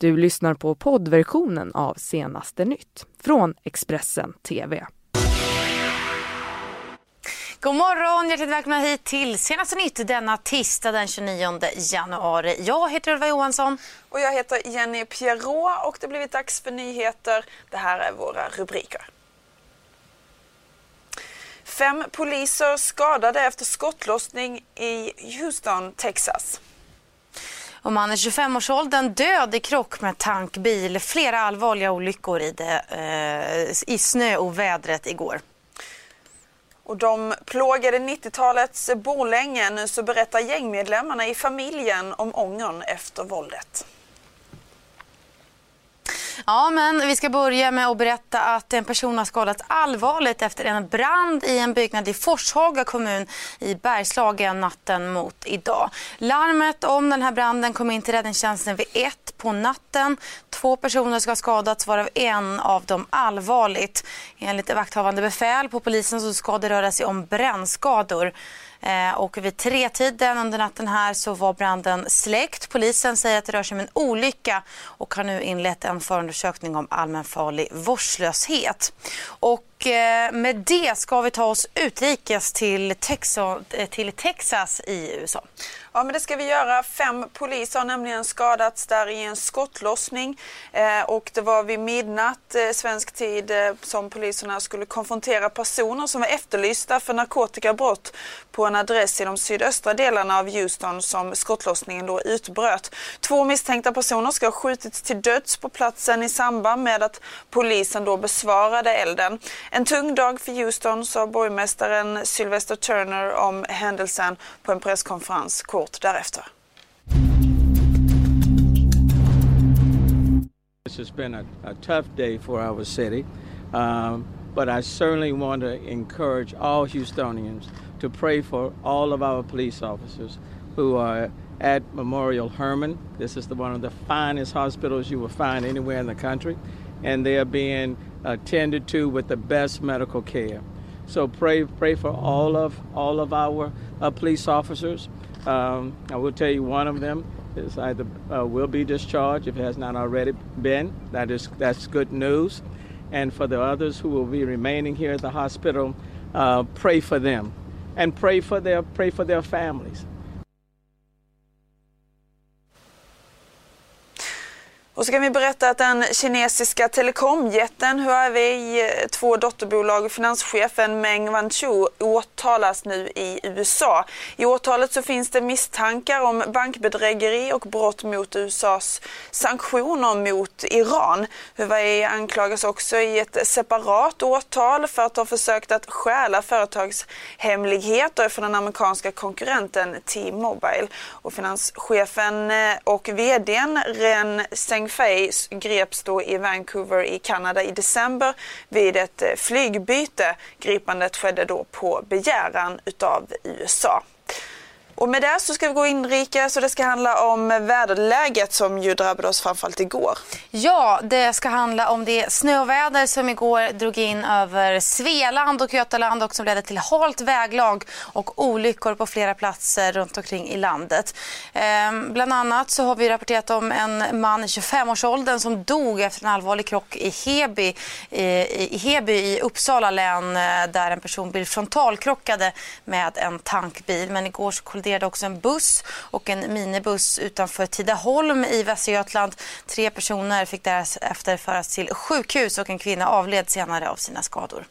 Du lyssnar på poddversionen av senaste nytt från Expressen TV. God morgon, hjärtligt välkomna hit till senaste nytt denna tisdag den 29 januari. Jag heter Ulva Johansson. Och jag heter Jenny Pierrot och det har blivit dags för nyheter. Det här är våra rubriker. Fem poliser skadade efter skottlossning i Houston, Texas. Och man i 25-årsåldern död i krock med tankbil. Flera allvarliga olyckor i, det, eh, i snöovädret igår. Och de plågade 90-talets Borlänge. Nu så berättar gängmedlemmarna i familjen om ångern efter våldet. Ja, men vi ska börja med att berätta att en person har skadats allvarligt efter en brand i en byggnad i Forshaga kommun i Bergslagen natten mot idag. Larmet om den här branden kom in till räddningstjänsten vid ett på natten. Två personer ska ha skadats varav en av dem allvarligt. Enligt vakthavande befäl på polisen så ska det röra sig om brännskador. Eh, och vid tretiden under natten här så var branden släckt. Polisen säger att det rör sig om en olycka och har nu inlett en förundersökning om allmänfarlig vårdslöshet. Och och eh, med det ska vi ta oss utrikes till Texas, eh, till Texas i USA. Ja, men det ska vi göra. Fem poliser har nämligen skadats där i en skottlossning. Eh, och det var vid midnatt eh, svensk tid eh, som poliserna skulle konfrontera personer som var efterlysta för narkotikabrott på en adress i de sydöstra delarna av Houston som skottlossningen då utbröt. Två misstänkta personer ska ha skjutits till döds på platsen i samband med att polisen då besvarade elden. En tung dag för Houston, sa borgmästaren Sylvester Turner om händelsen på en presskonferens kort därefter. This has been a, a tough day for our city, um, but I certainly want to encourage all Houstonians to pray for all of our police officers who are at Memorial Herman. This is the, one of the finest hospitals you will find anywhere in the country, and they are being attended to with the best medical care. So pray, pray for all of all of our uh, police officers. Um, I will tell you, one of them is either uh, will be discharged if it has not already been. That is that's good news. And for the others who will be remaining here at the hospital, uh, pray for them, and pray for their pray for their families. Och så kan vi berätta att den kinesiska telekomjätten Huawei, eh, två dotterbolag och finanschefen Meng Wanzhou åtalas nu i USA. I åtalet så finns det misstankar om bankbedrägeri och brott mot USAs sanktioner mot Iran. Huawei anklagas också i ett separat åtal för att ha försökt att stjäla företagshemligheter från den amerikanska konkurrenten T-Mobile. Och finanschefen eh, och vdn Ren Zeng Fei greps då i Vancouver i Kanada i december vid ett eh, flygbyte. Gripandet skedde då på begäran utav USA. Och med det så ska vi gå inrikes och det ska handla om väderläget som ju drabbade oss framförallt igår. Ja, det ska handla om det snöväder som igår drog in över Svealand och Götaland och som ledde till halt väglag och olyckor på flera platser runt omkring i landet. Ehm, bland annat så har vi rapporterat om en man i 25-årsåldern som dog efter en allvarlig krock i Heby i, i Heby i Uppsala län eh, där en personbil frontalkrockade med en tankbil. Men igår så kolliderade också en buss och en minibuss utanför Tidaholm i Västergötland. Tre personer fick därefter föras till sjukhus och en kvinna avled senare av sina skador.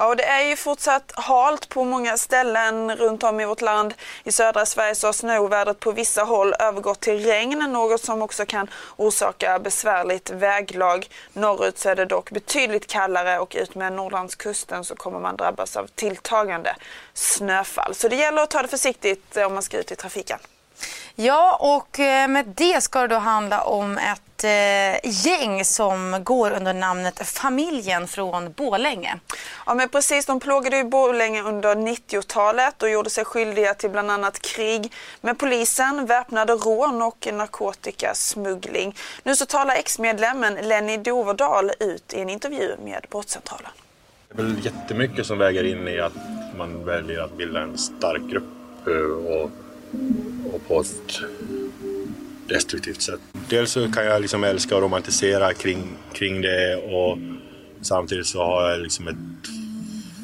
Ja, och det är ju fortsatt halt på många ställen runt om i vårt land. I södra Sverige så har snöovädret på vissa håll övergått till regn, något som också kan orsaka besvärligt väglag. Norrut så är det dock betydligt kallare och utmed Norrlandskusten så kommer man drabbas av tilltagande snöfall. Så det gäller att ta det försiktigt om man ska ut i trafiken. Ja, och med det ska det då handla om ett eh, gäng som går under namnet Familjen från Bålänge. Ja, men precis. De plågade ju Borlänge under 90-talet och gjorde sig skyldiga till bland annat krig med polisen, väpnade rån och narkotikasmuggling. Nu så talar ex-medlemmen Lenny Doverdal ut i en intervju med Brottscentralen. Det är väl jättemycket som väger in i att man väljer att bilda en stark grupp och, och på ett destruktivt sätt. Dels så kan jag liksom älska och romantisera kring, kring det och samtidigt så har jag liksom ett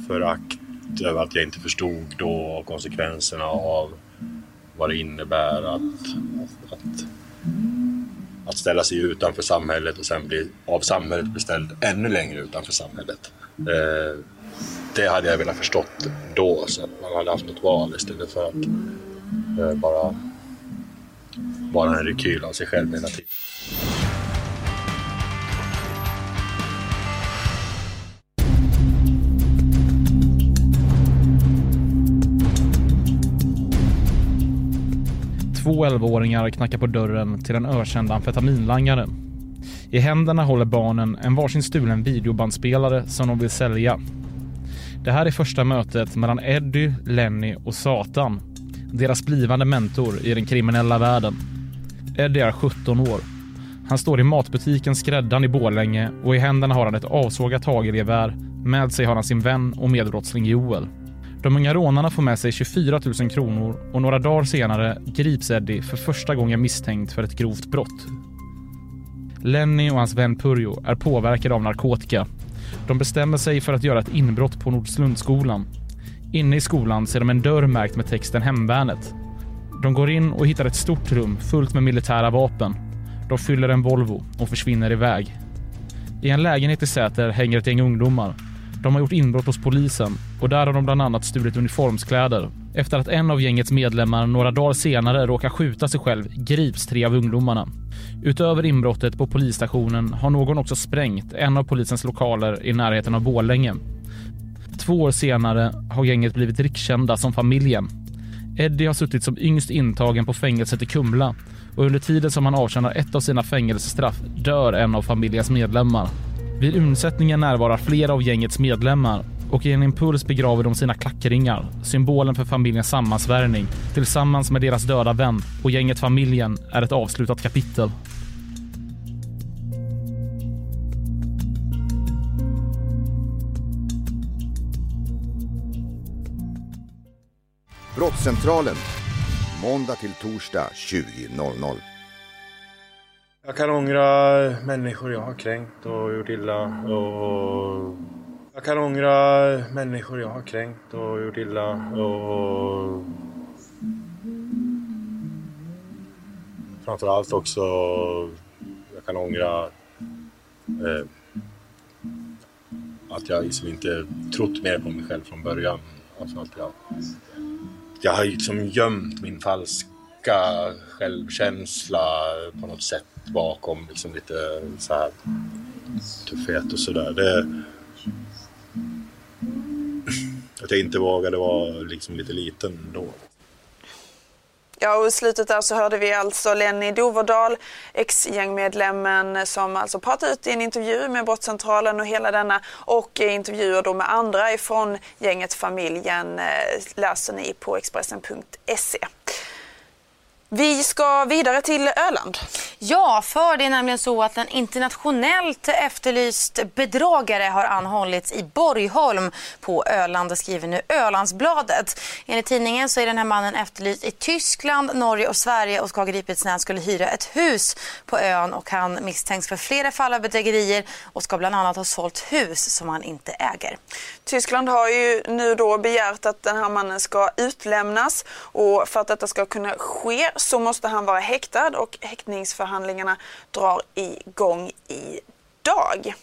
förakt över att jag inte förstod då konsekvenserna av vad det innebär att, att, att ställa sig utanför samhället och sen bli av samhället beställd ännu längre utanför samhället. Eh, det hade jag velat förstått då så att man hade haft något val istället för att Eh, bara, bara en rekyl av sig själv hela tiden. Två 11-åringar knackar på dörren till den ökända amfetaminlangaren. I händerna håller barnen en varsin stulen videobandspelare som de vill sälja. Det här är första mötet mellan Eddie, Lenny och Satan. Deras blivande mentor i den kriminella världen. Eddie är 17 år. Han står i matbutiken Skräddan i Borlänge och i händerna har han ett avsågat hagelgevär. Med sig har han sin vän och medbrottsling Joel. De unga rånarna får med sig 24 000 kronor och några dagar senare grips Eddie för första gången misstänkt för ett grovt brott. Lenny och hans vän Purjo är påverkade av narkotika. De bestämmer sig för att göra ett inbrott på Nordslundsskolan. Inne i skolan ser de en dörr märkt med texten Hemvärnet. De går in och hittar ett stort rum fullt med militära vapen. De fyller en Volvo och försvinner iväg. I en lägenhet i Säter hänger ett gäng ungdomar. De har gjort inbrott hos polisen och där har de bland annat stulit uniformskläder. Efter att en av gängets medlemmar några dagar senare råkar skjuta sig själv grips tre av ungdomarna. Utöver inbrottet på polisstationen har någon också sprängt en av polisens lokaler i närheten av Bålänge. Två år senare har gänget blivit rikskända som familjen. Eddie har suttit som yngst intagen på fängelset i Kumla och under tiden som han avtjänar ett av sina fängelsestraff dör en av familjens medlemmar. Vid undsättningen närvarar flera av gängets medlemmar och i en impuls begraver de sina klackringar, symbolen för familjens sammansvärjning, tillsammans med deras döda vän och gänget familjen är ett avslutat kapitel. Brottscentralen, måndag till torsdag 20.00. Jag kan ångra människor jag har kränkt och gjort illa och... Jag kan ångra människor jag har kränkt och gjort illa och... Framförallt också, jag kan ångra eh, att jag liksom inte trott mer på mig själv från början. Alltså att jag, jag har liksom gömt min falska självkänsla på något sätt bakom liksom lite så här tuffhet och sådär. Det... Att jag inte vågade vara liksom lite liten då. Ja, och i slutet där så hörde vi alltså Lenny Doverdal, ex-gängmedlemmen som alltså pratade ut i en intervju med Brottscentralen och hela denna och eh, intervjuer då med andra ifrån gänget Familjen eh, läser ni på Expressen.se. Vi ska vidare till Öland. Ja, för det är nämligen så att en internationellt efterlyst bedragare har anhållits i Borgholm på Öland, det skriver nu Ölandsbladet. Enligt tidningen så är den här mannen efterlyst i Tyskland, Norge och Sverige och ska ha gripits när han skulle hyra ett hus på ön och han misstänks för flera fall av bedrägerier och ska bland annat ha sålt hus som han inte äger. Tyskland har ju nu då begärt att den här mannen ska utlämnas och för att detta ska kunna ske så måste han vara häktad och häktningsförhandlad förhandlingarna drar igång idag.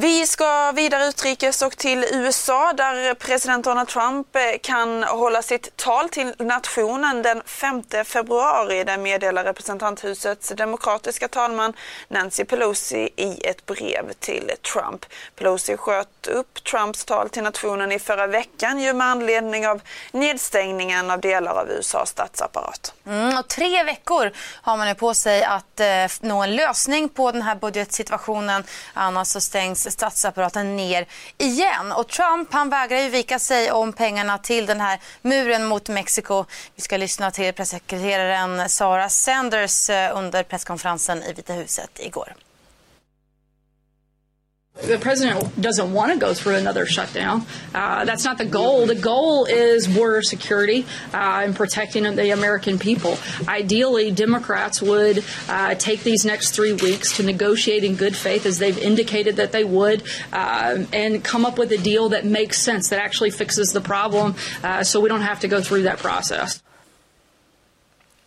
Vi ska vidare utrikes och till USA där president Donald Trump eh, kan hålla sitt tal till nationen den 5 februari. Det meddelar representanthusets demokratiska talman Nancy Pelosi i ett brev till Trump. Pelosi sköt upp Trumps tal till nationen i förra veckan ju med anledning av nedstängningen av delar av USAs statsapparat. Mm, och tre veckor har man nu på sig att eh, nå en lösning på den här budgetsituationen. Annars så stängs statsapparaten ner igen. Och Trump han vägrar ju vika sig om pengarna till den här muren mot Mexiko. Vi ska lyssna till pressekreteraren Sarah Sanders eh, under presskonferensen i Vita huset igår. The president doesn't want to go through another shutdown. Uh, that's not the goal. The goal is border security uh, and protecting the American people. Ideally, Democrats would uh, take these next three weeks to negotiate in good faith, as they've indicated that they would, uh, and come up with a deal that makes sense, that actually fixes the problem, uh, so we don't have to go through that process.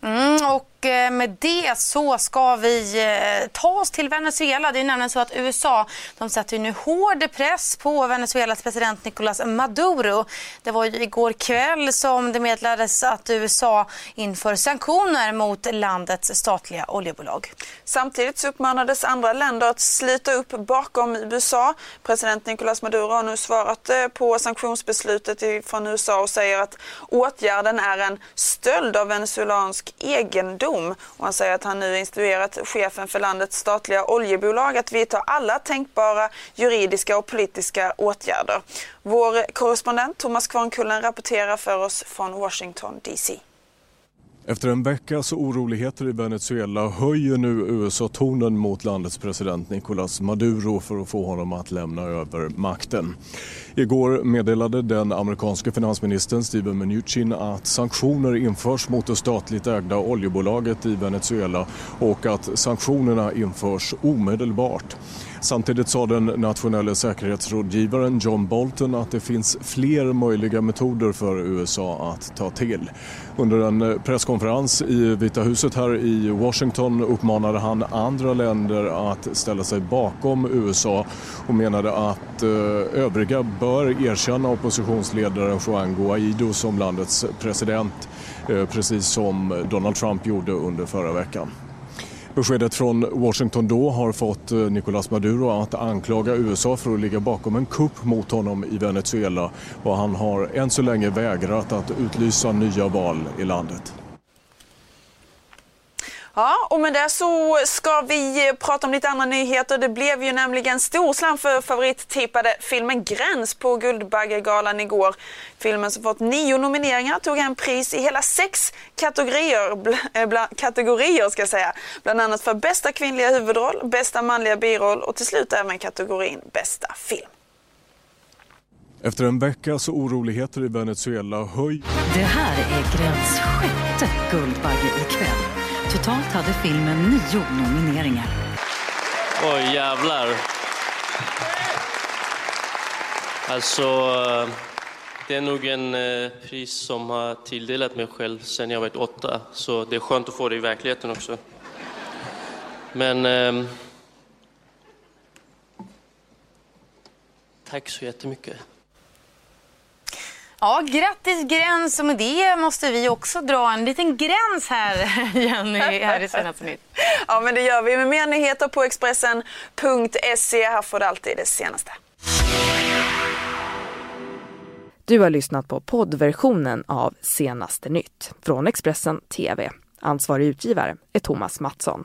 Mm, och eh, med det så ska vi eh, ta oss till Venezuela. Det är nämligen så att USA de sätter nu hård press på Venezuelas president Nicolás Maduro. Det var ju igår kväll som det meddelades att USA inför sanktioner mot landets statliga oljebolag. Samtidigt uppmanades andra länder att sluta upp bakom USA. President Nicolás Maduro har nu svarat eh, på sanktionsbeslutet från USA och säger att åtgärden är en stöld av venezuelansk egendom. Och han säger att han nu instruerat chefen för landets statliga oljebolag att vidta alla tänkbara juridiska och politiska åtgärder. Vår korrespondent Thomas Kvarnkullen rapporterar för oss från Washington DC. Efter en veckas oroligheter i Venezuela höjer nu USA tonen mot landets president Nicolás Maduro för att få honom att lämna över makten. Igår meddelade den amerikanske finansministern Steven Mnuchin att sanktioner införs mot det statligt ägda oljebolaget i Venezuela och att sanktionerna införs omedelbart. Samtidigt sa den nationella säkerhetsrådgivaren John Bolton att det finns fler möjliga metoder för USA att ta till. Under en presskonferens i Vita huset här i Washington uppmanade han andra länder att ställa sig bakom USA och menade att eh, övriga bör erkänna oppositionsledaren Juan Guaido som landets president eh, precis som Donald Trump gjorde under förra veckan. Beskedet från Washington då har fått eh, Nicolás Maduro att anklaga USA för att ligga bakom en kupp mot honom i Venezuela och han har än så länge vägrat att utlysa nya val i landet. Ja, och med det så ska vi prata om lite andra nyheter. Det blev ju nämligen storslam för favorittippade filmen Gräns på Guldbaggegalan igår. Filmen som fått nio nomineringar tog hem pris i hela sex kategorier, bla, kategorier ska jag säga. Bland annat för bästa kvinnliga huvudroll, bästa manliga biroll och till slut även kategorin bästa film. Efter en veckas oroligheter i Venezuela höj... Det här är Gräns sjätte Guldbagge ikväll. Totalt hade filmen nio nomineringar. Oj, jävlar. Alltså, eh, det är nog en eh, pris som har tilldelat mig själv sen jag var åtta. Så det är skönt att få det i verkligheten också. Men... Eh, tack så jättemycket. Ja, grattis Gräns och med det måste vi också dra en liten gräns här, Jenny, här i Senaste Nytt. Ja, men det gör vi med mer nyheter på Expressen.se. Här får du alltid det senaste. Du har lyssnat på poddversionen av Senaste Nytt från Expressen TV. Ansvarig utgivare är Thomas Mattsson.